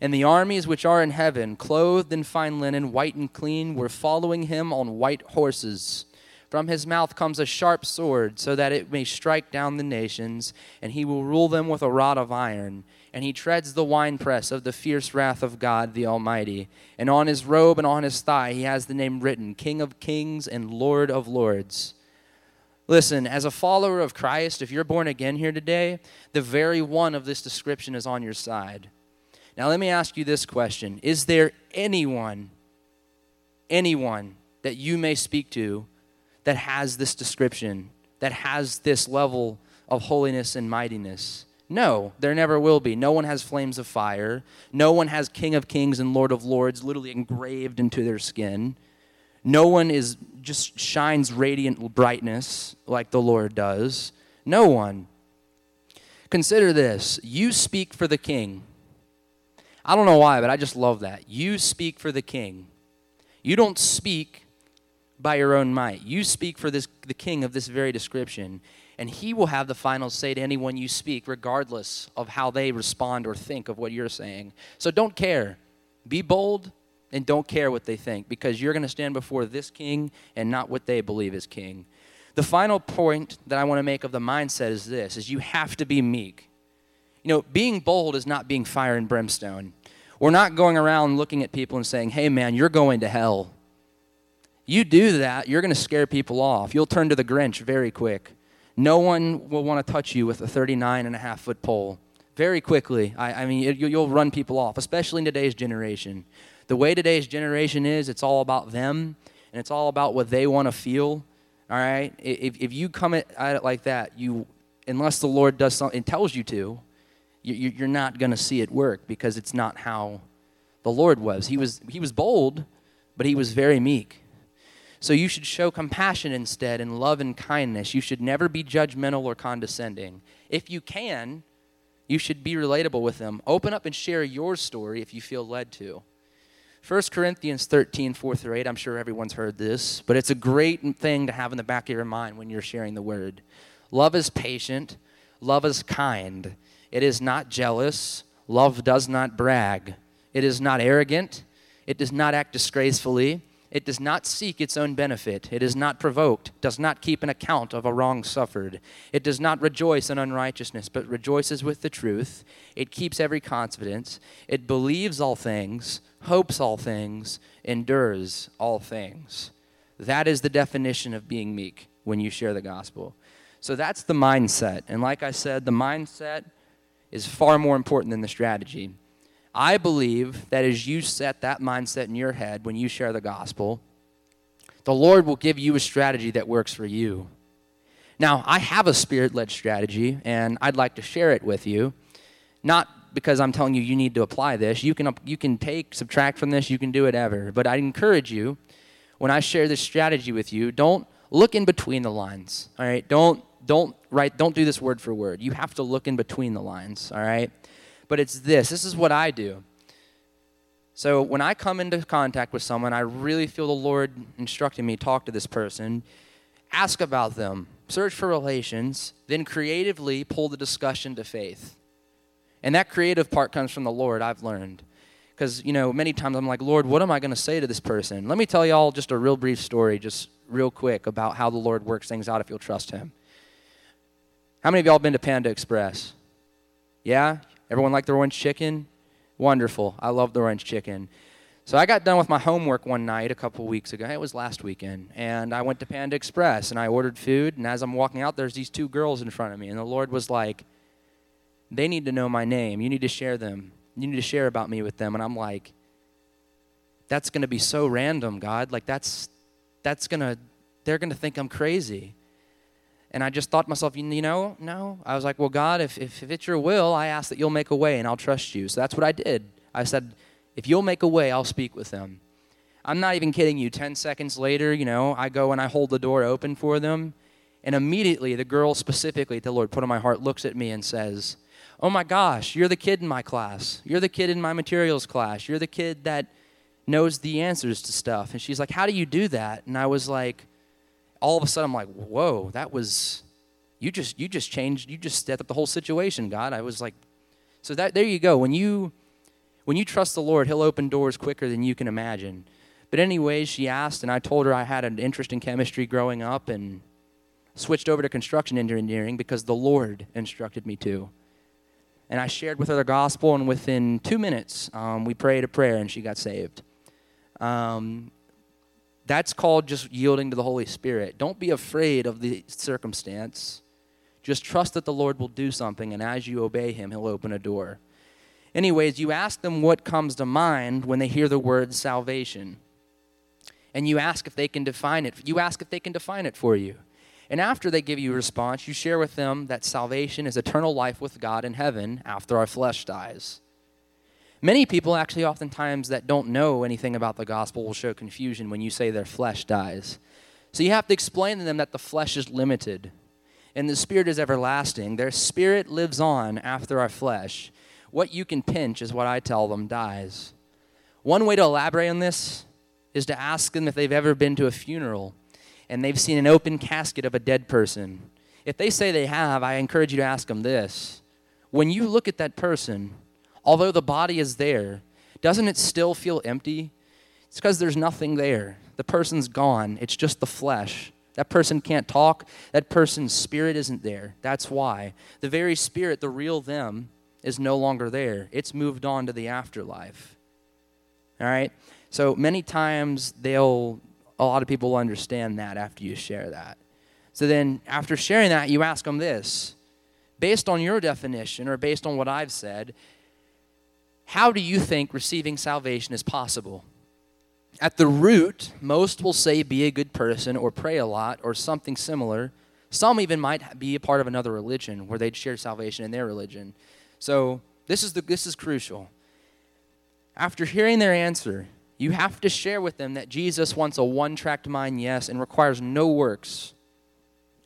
And the armies which are in heaven, clothed in fine linen, white and clean, were following him on white horses. From his mouth comes a sharp sword, so that it may strike down the nations, and he will rule them with a rod of iron. And he treads the winepress of the fierce wrath of God the Almighty. And on his robe and on his thigh he has the name written King of Kings and Lord of Lords. Listen, as a follower of Christ, if you're born again here today, the very one of this description is on your side. Now, let me ask you this question Is there anyone, anyone that you may speak to that has this description, that has this level of holiness and mightiness? No, there never will be. No one has flames of fire. No one has King of Kings and Lord of Lords literally engraved into their skin. No one is just shines radiant brightness like the Lord does. No one. Consider this. You speak for the king. I don't know why, but I just love that. You speak for the king. You don't speak by your own might. You speak for this, the king of this very description, and he will have the final say to anyone you speak, regardless of how they respond or think of what you're saying. So don't care. Be bold and don't care what they think because you're going to stand before this king and not what they believe is king. The final point that I want to make of the mindset is this is you have to be meek. You know, being bold is not being fire and brimstone. We're not going around looking at people and saying, hey, man, you're going to hell. You do that, you're going to scare people off. You'll turn to the Grinch very quick. No one will want to touch you with a 39 and a half foot pole. Very quickly. I, I mean, it, you'll run people off, especially in today's generation. The way today's generation is, it's all about them and it's all about what they want to feel. All right? If, if you come at, it like that, you, unless the Lord does something, tells you to, you're not going to see it work because it's not how the Lord was. He was he was bold, but he was very meek. So you should show compassion instead and love and kindness. You should never be judgmental or condescending. If you can, you should be relatable with them. Open up and share your story if you feel led to. 1 Corinthians 13, 4 through 8, I'm sure everyone's heard this, but it's a great thing to have in the back of your mind when you're sharing the word. Love is patient, love is kind. It is not jealous. Love does not brag. It is not arrogant. It does not act disgracefully. It does not seek its own benefit. It is not provoked, does not keep an account of a wrong suffered. It does not rejoice in unrighteousness, but rejoices with the truth. It keeps every confidence. It believes all things, hopes all things, endures all things. That is the definition of being meek when you share the gospel. So that's the mindset. And like I said, the mindset is far more important than the strategy. I believe that as you set that mindset in your head when you share the gospel, the Lord will give you a strategy that works for you. Now, I have a spirit led strategy, and I'd like to share it with you. Not because I'm telling you you need to apply this. You can, you can take, subtract from this, you can do whatever. But I encourage you, when I share this strategy with you, don't look in between the lines. All right? Don't don't write don't do this word for word you have to look in between the lines all right but it's this. This is what i do. So when i come into contact with someone i really feel the lord instructing me talk to this person ask about them search for relations then creatively pull the discussion to faith. And that creative part comes from the lord i've learned. Because you know many times i'm like lord what am i going to say to this person? Let me tell y'all just a real brief story just real quick about how the lord works things out if you'll trust him. How many of y'all been to Panda Express? Yeah? Everyone like the orange chicken? Wonderful. I love the orange chicken. So I got done with my homework one night a couple weeks ago. It was last weekend. And I went to Panda Express and I ordered food. And as I'm walking out, there's these two girls in front of me. And the Lord was like, they need to know my name. You need to share them. You need to share about me with them. And I'm like, that's going to be so random, God. Like, that's, that's going to, they're going to think I'm crazy. And I just thought to myself, you know, no. I was like, well, God, if, if, if it's your will, I ask that you'll make a way and I'll trust you. So that's what I did. I said, if you'll make a way, I'll speak with them. I'm not even kidding you. 10 seconds later, you know, I go and I hold the door open for them. And immediately, the girl specifically, the Lord put on my heart, looks at me and says, Oh my gosh, you're the kid in my class. You're the kid in my materials class. You're the kid that knows the answers to stuff. And she's like, How do you do that? And I was like, all of a sudden I'm like, whoa, that was you just you just changed, you just stepped up the whole situation, God. I was like, so that there you go. When you when you trust the Lord, He'll open doors quicker than you can imagine. But anyways, she asked, and I told her I had an interest in chemistry growing up and switched over to construction engineering because the Lord instructed me to. And I shared with her the gospel, and within two minutes, um, we prayed a prayer, and she got saved. Um, that's called just yielding to the Holy Spirit. Don't be afraid of the circumstance. Just trust that the Lord will do something, and as you obey Him, He'll open a door. Anyways, you ask them what comes to mind when they hear the word salvation. And you ask if they can define it. You ask if they can define it for you. And after they give you a response, you share with them that salvation is eternal life with God in heaven after our flesh dies. Many people, actually, oftentimes, that don't know anything about the gospel will show confusion when you say their flesh dies. So you have to explain to them that the flesh is limited and the spirit is everlasting. Their spirit lives on after our flesh. What you can pinch is what I tell them dies. One way to elaborate on this is to ask them if they've ever been to a funeral and they've seen an open casket of a dead person. If they say they have, I encourage you to ask them this. When you look at that person, although the body is there, doesn't it still feel empty? It's because there's nothing there. The person's gone, it's just the flesh. That person can't talk. That person's spirit isn't there. That's why. The very spirit, the real them, is no longer there. It's moved on to the afterlife. All right? So many times they'll a lot of people will understand that after you share that. So then, after sharing that, you ask them this based on your definition or based on what I've said, how do you think receiving salvation is possible? At the root, most will say be a good person or pray a lot or something similar. Some even might be a part of another religion where they'd share salvation in their religion. So, this is, the, this is crucial. After hearing their answer, you have to share with them that Jesus wants a one tracked mind, yes, and requires no works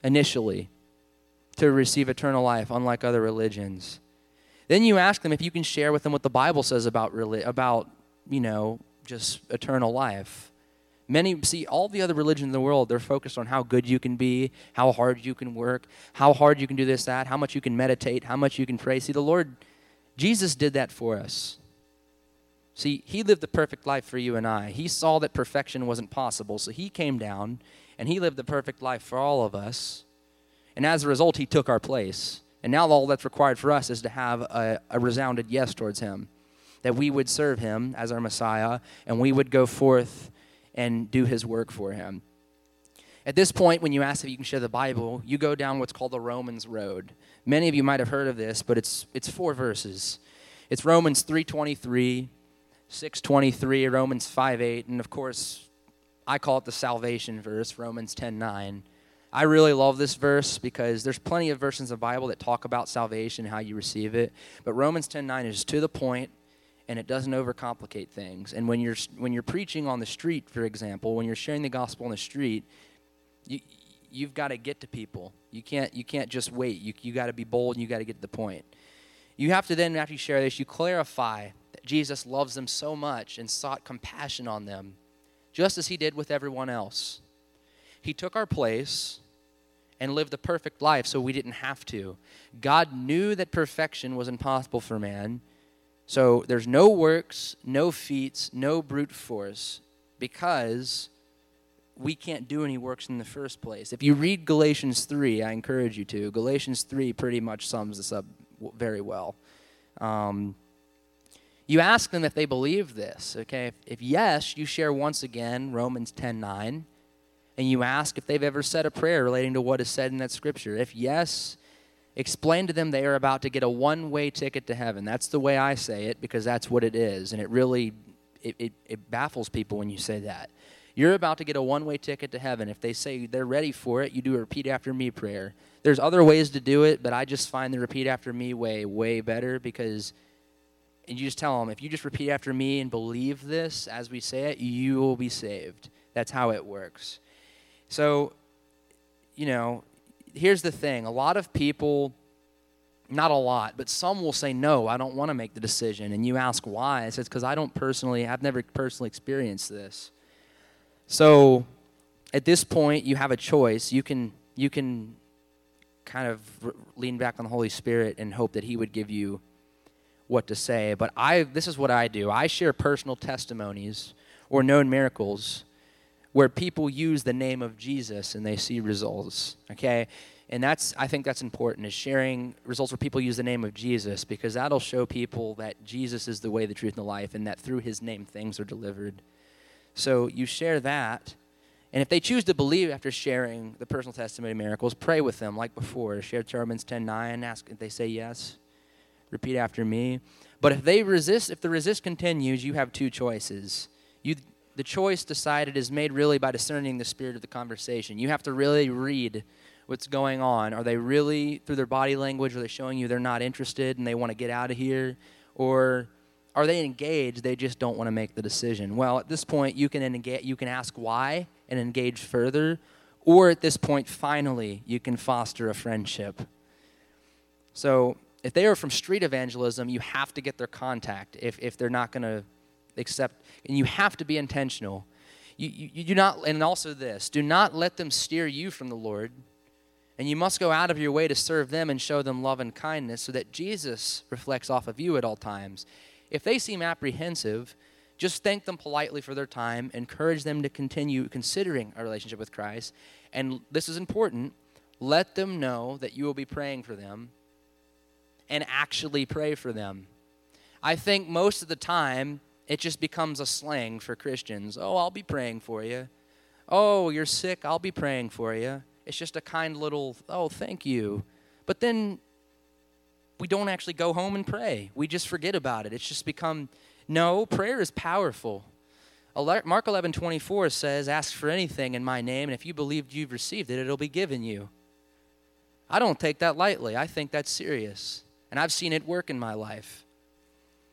initially to receive eternal life, unlike other religions. Then you ask them if you can share with them what the Bible says about, really about you know, just eternal life. Many see all the other religions in the world, they're focused on how good you can be, how hard you can work, how hard you can do this, that, how much you can meditate, how much you can pray. See, the Lord, Jesus did that for us. See, he lived the perfect life for you and I. He saw that perfection wasn't possible, so he came down and he lived the perfect life for all of us. And as a result, he took our place. And now all that's required for us is to have a, a resounded yes towards him, that we would serve him as our Messiah and we would go forth and do his work for him. At this point, when you ask if you can share the Bible, you go down what's called the Romans Road. Many of you might have heard of this, but it's, it's four verses. It's Romans 323, 623, Romans 5.8, and of course, I call it the salvation verse, Romans 10 9. I really love this verse because there's plenty of verses of the Bible that talk about salvation, how you receive it. But Romans 10 9 is to the point and it doesn't overcomplicate things. And when you're, when you're preaching on the street, for example, when you're sharing the gospel on the street, you, you've got to get to people. You can't, you can't just wait. You, you got to be bold and you got to get to the point. You have to then, after you share this, you clarify that Jesus loves them so much and sought compassion on them, just as he did with everyone else. He took our place and lived a perfect life so we didn't have to. God knew that perfection was impossible for man. So there's no works, no feats, no brute force because we can't do any works in the first place. If you read Galatians 3, I encourage you to. Galatians 3 pretty much sums this up very well. Um, you ask them if they believe this, okay? If, if, yes, you share once again Romans 10 9, and you ask if they've ever said a prayer relating to what is said in that scripture. If yes, explain to them they are about to get a one-way ticket to heaven. That's the way I say it because that's what it is, and it really it, it, it baffles people when you say that. You're about to get a one way ticket to heaven. If they say they're ready for it, you do a repeat after me prayer. There's other ways to do it, but I just find the repeat after me way, way better because, and you just tell them, if you just repeat after me and believe this as we say it, you will be saved. That's how it works. So, you know, here's the thing a lot of people, not a lot, but some will say, no, I don't want to make the decision. And you ask why. It says, because I don't personally, I've never personally experienced this. So at this point, you have a choice. You can, you can kind of lean back on the Holy Spirit and hope that He would give you what to say. But I, this is what I do I share personal testimonies or known miracles where people use the name of Jesus and they see results. Okay? And that's I think that's important is sharing results where people use the name of Jesus because that'll show people that Jesus is the way, the truth, and the life, and that through his name things are delivered. So you share that. And if they choose to believe after sharing the personal testimony of miracles, pray with them like before. Share Romans 10 9, ask if they say yes. Repeat after me. But if they resist, if the resist continues, you have two choices. You, the choice decided is made really by discerning the spirit of the conversation. You have to really read what's going on. Are they really, through their body language, are they showing you they're not interested and they want to get out of here? Or are they engaged? They just don't want to make the decision. Well, at this point, you can engage, you can ask why and engage further, or at this point, finally, you can foster a friendship. So, if they are from street evangelism, you have to get their contact if, if they're not going to accept, and you have to be intentional. You, you, do not, and also this, do not let them steer you from the Lord. And you must go out of your way to serve them and show them love and kindness so that Jesus reflects off of you at all times. If they seem apprehensive, just thank them politely for their time, encourage them to continue considering a relationship with Christ. And this is important let them know that you will be praying for them and actually pray for them. I think most of the time it just becomes a slang for Christians. Oh, I'll be praying for you. Oh, you're sick, I'll be praying for you. It's just a kind little, oh, thank you. But then we don't actually go home and pray. We just forget about it. It's just become no, prayer is powerful. Mark 11, 24 says, Ask for anything in my name, and if you believe you've received it, it'll be given you. I don't take that lightly. I think that's serious. And I've seen it work in my life.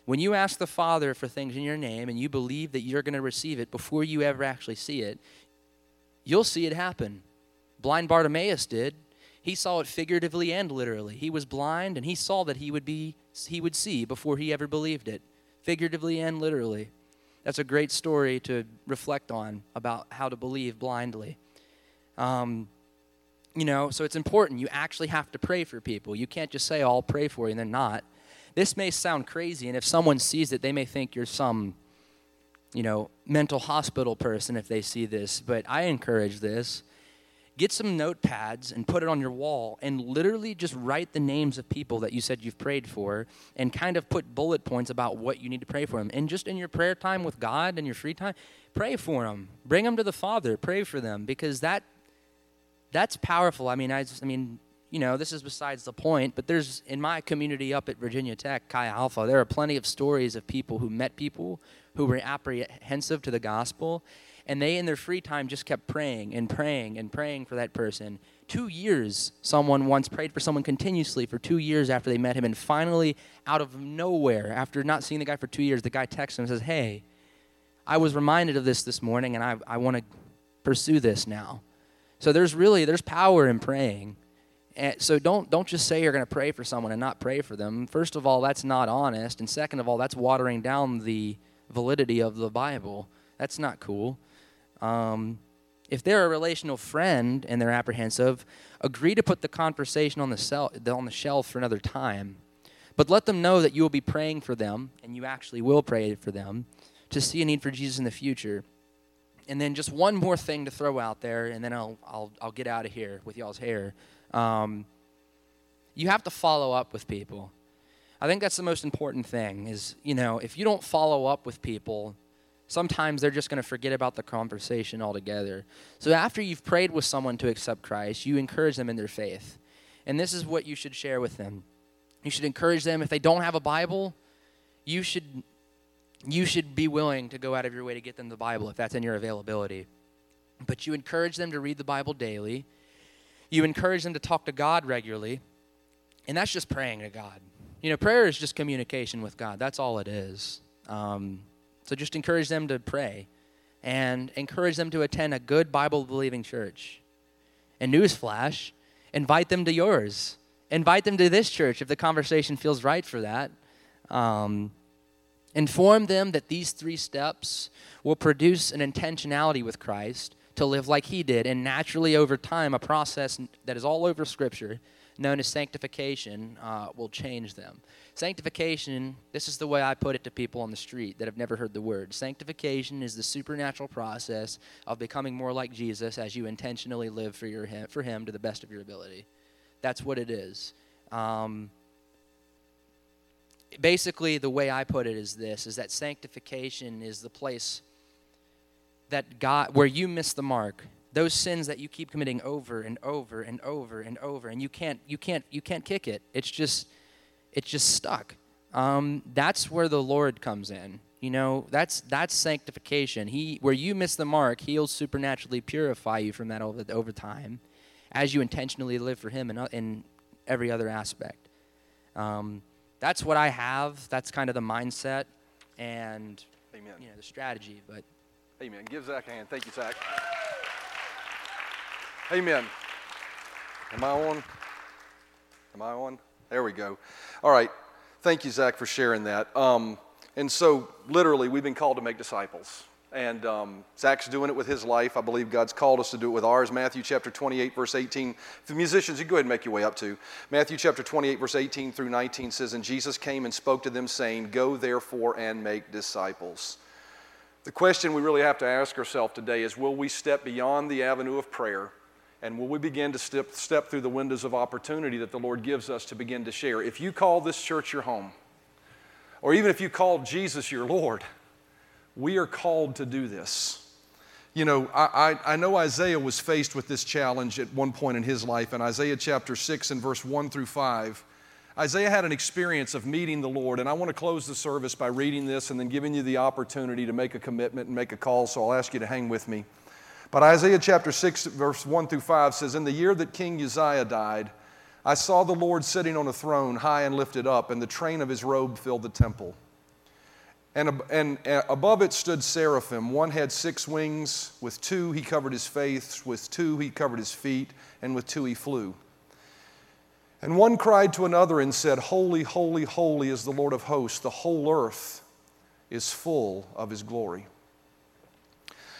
When you ask the Father for things in your name and you believe that you're going to receive it before you ever actually see it, you'll see it happen. Blind Bartimaeus did he saw it figuratively and literally. He was blind and he saw that he would be he would see before he ever believed it, figuratively and literally. That's a great story to reflect on about how to believe blindly. Um, you know, so it's important. You actually have to pray for people. You can't just say, oh, I'll pray for you, and they're not. This may sound crazy, and if someone sees it, they may think you're some, you know, mental hospital person if they see this, but I encourage this get some notepads and put it on your wall and literally just write the names of people that you said you've prayed for and kind of put bullet points about what you need to pray for them. And just in your prayer time with God and your free time, pray for them. Bring them to the Father. Pray for them because that that's powerful. I mean, I, just, I mean, you know, this is besides the point, but there's in my community up at Virginia Tech, Chi Alpha, there are plenty of stories of people who met people who were apprehensive to the gospel and they, in their free time, just kept praying and praying and praying for that person. Two years, someone once prayed for someone continuously for two years after they met him. And finally, out of nowhere, after not seeing the guy for two years, the guy texts him and says, Hey, I was reminded of this this morning, and I, I want to pursue this now. So there's really there's power in praying. And so don't don't just say you're going to pray for someone and not pray for them. First of all, that's not honest, and second of all, that's watering down the validity of the Bible. That's not cool. Um, if they're a relational friend and they're apprehensive, agree to put the conversation on the, cell, on the shelf for another time. But let them know that you will be praying for them, and you actually will pray for them, to see a need for Jesus in the future. And then just one more thing to throw out there, and then I'll, I'll, I'll get out of here with y'all's hair. Um, you have to follow up with people. I think that's the most important thing is, you know, if you don't follow up with people, sometimes they're just going to forget about the conversation altogether. So after you've prayed with someone to accept Christ, you encourage them in their faith. And this is what you should share with them. You should encourage them if they don't have a Bible, you should you should be willing to go out of your way to get them the Bible if that's in your availability. But you encourage them to read the Bible daily. You encourage them to talk to God regularly. And that's just praying to God. You know, prayer is just communication with God. That's all it is. Um, so just encourage them to pray and encourage them to attend a good Bible believing church. And newsflash, invite them to yours. Invite them to this church if the conversation feels right for that. Um, inform them that these three steps will produce an intentionality with Christ to live like He did, and naturally over time, a process that is all over Scripture known as sanctification uh, will change them. Sanctification, this is the way I put it to people on the street that have never heard the word. Sanctification is the supernatural process of becoming more like Jesus as you intentionally live for, your, for Him to the best of your ability. That's what it is. Um, basically, the way I put it is this: is that sanctification is the place that God, where you miss the mark, those sins that you keep committing over and over and over and over and you can't you can't you can't kick it. It's just it's just stuck. Um, that's where the lord comes in you know? That's that's sanctification. He where you miss the mark he'll supernaturally purify you from that over, over time as you intentionally live for him in, in every other aspect. Um, that's what i have. That's kind of the mindset and Amen. you know the strategy but Amen. Give Zach a hand. Thank you, Zach. Amen. Am I on? Am I on? There we go. All right. Thank you, Zach, for sharing that. Um, and so, literally, we've been called to make disciples. And um, Zach's doing it with his life. I believe God's called us to do it with ours. Matthew chapter 28, verse 18. The musicians, you go ahead and make your way up to. Matthew chapter 28, verse 18 through 19 says, And Jesus came and spoke to them, saying, Go therefore and make disciples. The question we really have to ask ourselves today is Will we step beyond the avenue of prayer and will we begin to step, step through the windows of opportunity that the Lord gives us to begin to share? If you call this church your home, or even if you call Jesus your Lord, we are called to do this. You know, I, I, I, know Isaiah was faced with this challenge at one point in his life. In Isaiah chapter 6 and verse 1 through 5, Isaiah had an experience of meeting the Lord. And I want to close the service by reading this and then giving you the opportunity to make a commitment and make a call. So I'll ask you to hang with me. But Isaiah chapter 6, verse 1 through 5 says, In the year that King Uzziah died, I saw the Lord sitting on a throne, high and lifted up, and the train of his robe filled the temple. And, and, and above it stood seraphim. One had six wings. With two he covered his face, with two he covered his feet, and with two he flew. And one cried to another and said, Holy, holy, holy is the Lord of hosts. The whole earth is full of his glory.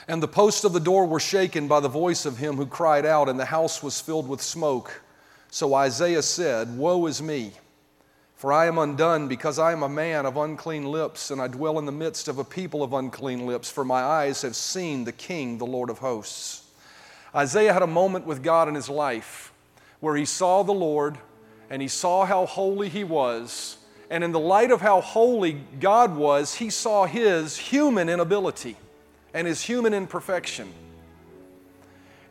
And the posts of the door were shaken by the voice of him who cried out, and the house was filled with smoke. So Isaiah said, Woe is me, for I am undone, because I am a man of unclean lips, and I dwell in the midst of a people of unclean lips, for my eyes have seen the King, the Lord of hosts. Isaiah had a moment with God in his life where he saw the Lord and he saw how holy he was. And in the light of how holy God was, he saw his human inability and his human imperfection.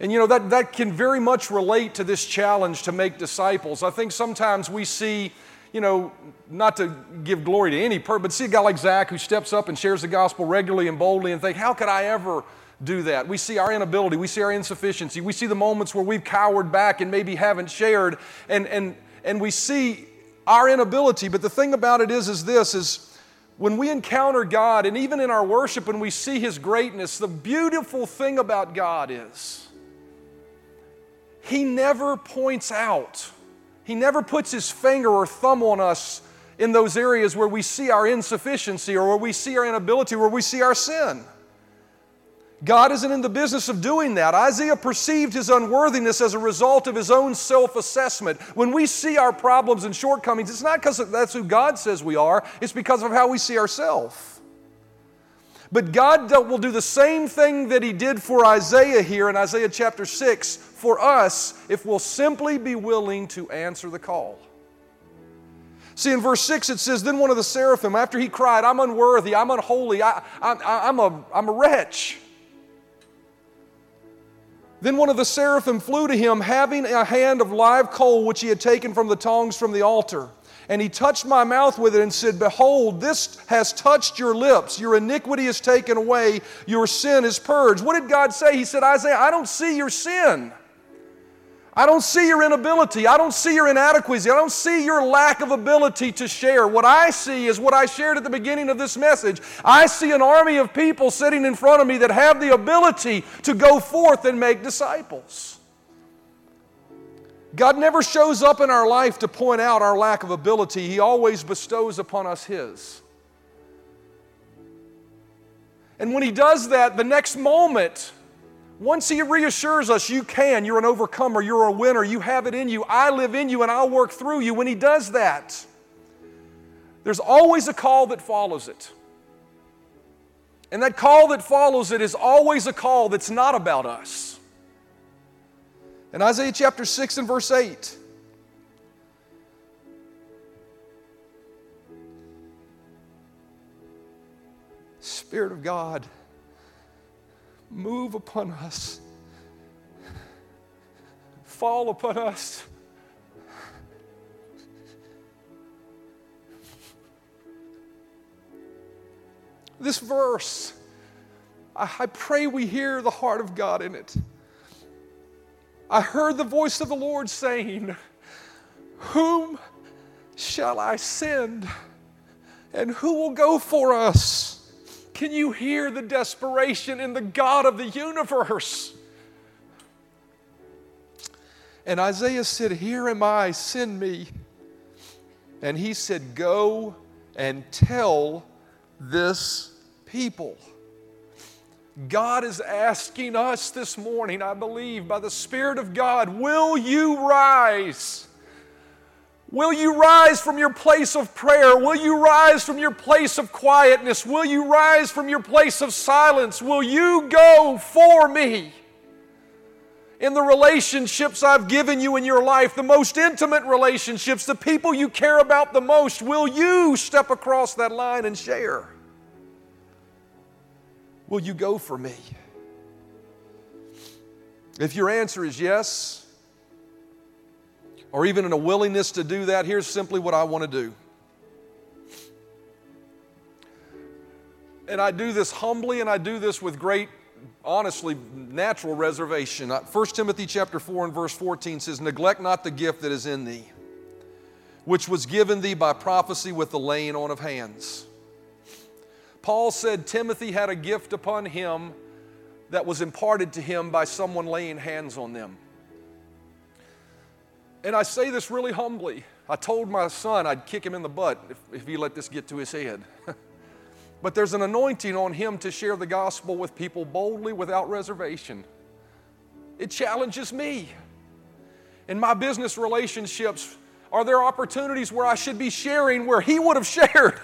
And you know, that, that can very much relate to this challenge to make disciples. I think sometimes we see, you know, not to give glory to any person, but see a guy like Zach who steps up and shares the gospel regularly and boldly and think, how could I ever do that? We see our inability, we see our insufficiency, we see the moments where we've cowered back and maybe haven't shared, and, and, and we see our inability. But the thing about it is, is this is when we encounter God, and even in our worship, when we see His greatness, the beautiful thing about God is He never points out, He never puts His finger or thumb on us in those areas where we see our insufficiency or where we see our inability, where we see our sin. God isn't in the business of doing that. Isaiah perceived his unworthiness as a result of his own self assessment. When we see our problems and shortcomings, it's not because that's who God says we are, it's because of how we see ourselves. But God will do the same thing that He did for Isaiah here in Isaiah chapter 6 for us if we'll simply be willing to answer the call. See, in verse 6 it says, Then one of the seraphim, after he cried, I'm unworthy, I'm unholy, I, I, I'm, a, I'm a wretch. Then one of the seraphim flew to him, having a hand of live coal which he had taken from the tongs from the altar. And he touched my mouth with it and said, Behold, this has touched your lips. Your iniquity is taken away. Your sin is purged. What did God say? He said, Isaiah, I don't see your sin. I don't see your inability. I don't see your inadequacy. I don't see your lack of ability to share. What I see is what I shared at the beginning of this message. I see an army of people sitting in front of me that have the ability to go forth and make disciples. God never shows up in our life to point out our lack of ability, He always bestows upon us His. And when He does that, the next moment, once He reassures us, you can, you're an overcomer, you're a winner, you have it in you, I live in you, and I'll work through you. When He does that, there's always a call that follows it. And that call that follows it is always a call that's not about us. In Isaiah chapter 6 and verse 8, Spirit of God, move upon us, fall upon us. This verse, I pray we hear the heart of God in it. I heard the voice of the Lord saying, Whom shall I send? And who will go for us? Can you hear the desperation in the God of the universe? And Isaiah said, Here am I, send me. And he said, Go and tell this people. God is asking us this morning, I believe, by the Spirit of God, will you rise? Will you rise from your place of prayer? Will you rise from your place of quietness? Will you rise from your place of silence? Will you go for me? In the relationships I've given you in your life, the most intimate relationships, the people you care about the most, will you step across that line and share? Will you go for me? If your answer is yes, or even in a willingness to do that, here's simply what I want to do. And I do this humbly and I do this with great, honestly, natural reservation. Uh, 1 Timothy chapter 4 and verse 14 says, Neglect not the gift that is in thee, which was given thee by prophecy with the laying on of hands. Paul said Timothy had a gift upon him that was imparted to him by someone laying hands on them. And I say this really humbly. I told my son I'd kick him in the butt if, if he let this get to his head. but there's an anointing on him to share the gospel with people boldly without reservation. It challenges me. In my business relationships, are there opportunities where I should be sharing where he would have shared?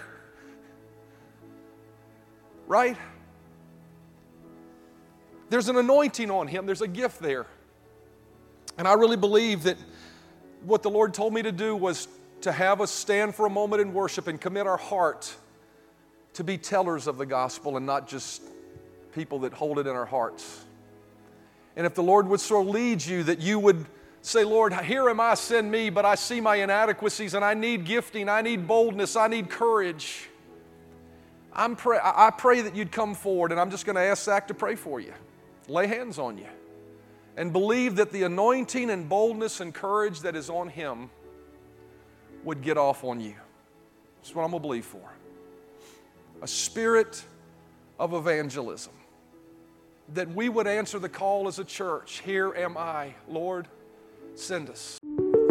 right? There's an anointing on him, there's a gift there. And I really believe that what the Lord told me to do was to have us stand for a moment in worship and commit our heart to be tellers of the gospel and not just people that hold it in our hearts. And if the Lord would so lead you that you would say, Lord, here am I, send me, but I see my inadequacies and I need gifting, I need boldness, I need courage. I'm pray- I pray that you'd come forward, and I'm just going to ask Zach to pray for you, lay hands on you and believe that the anointing and boldness and courage that is on him would get off on you. That's what I'm going to believe for. A spirit of evangelism. That we would answer the call as a church Here am I, Lord, send us.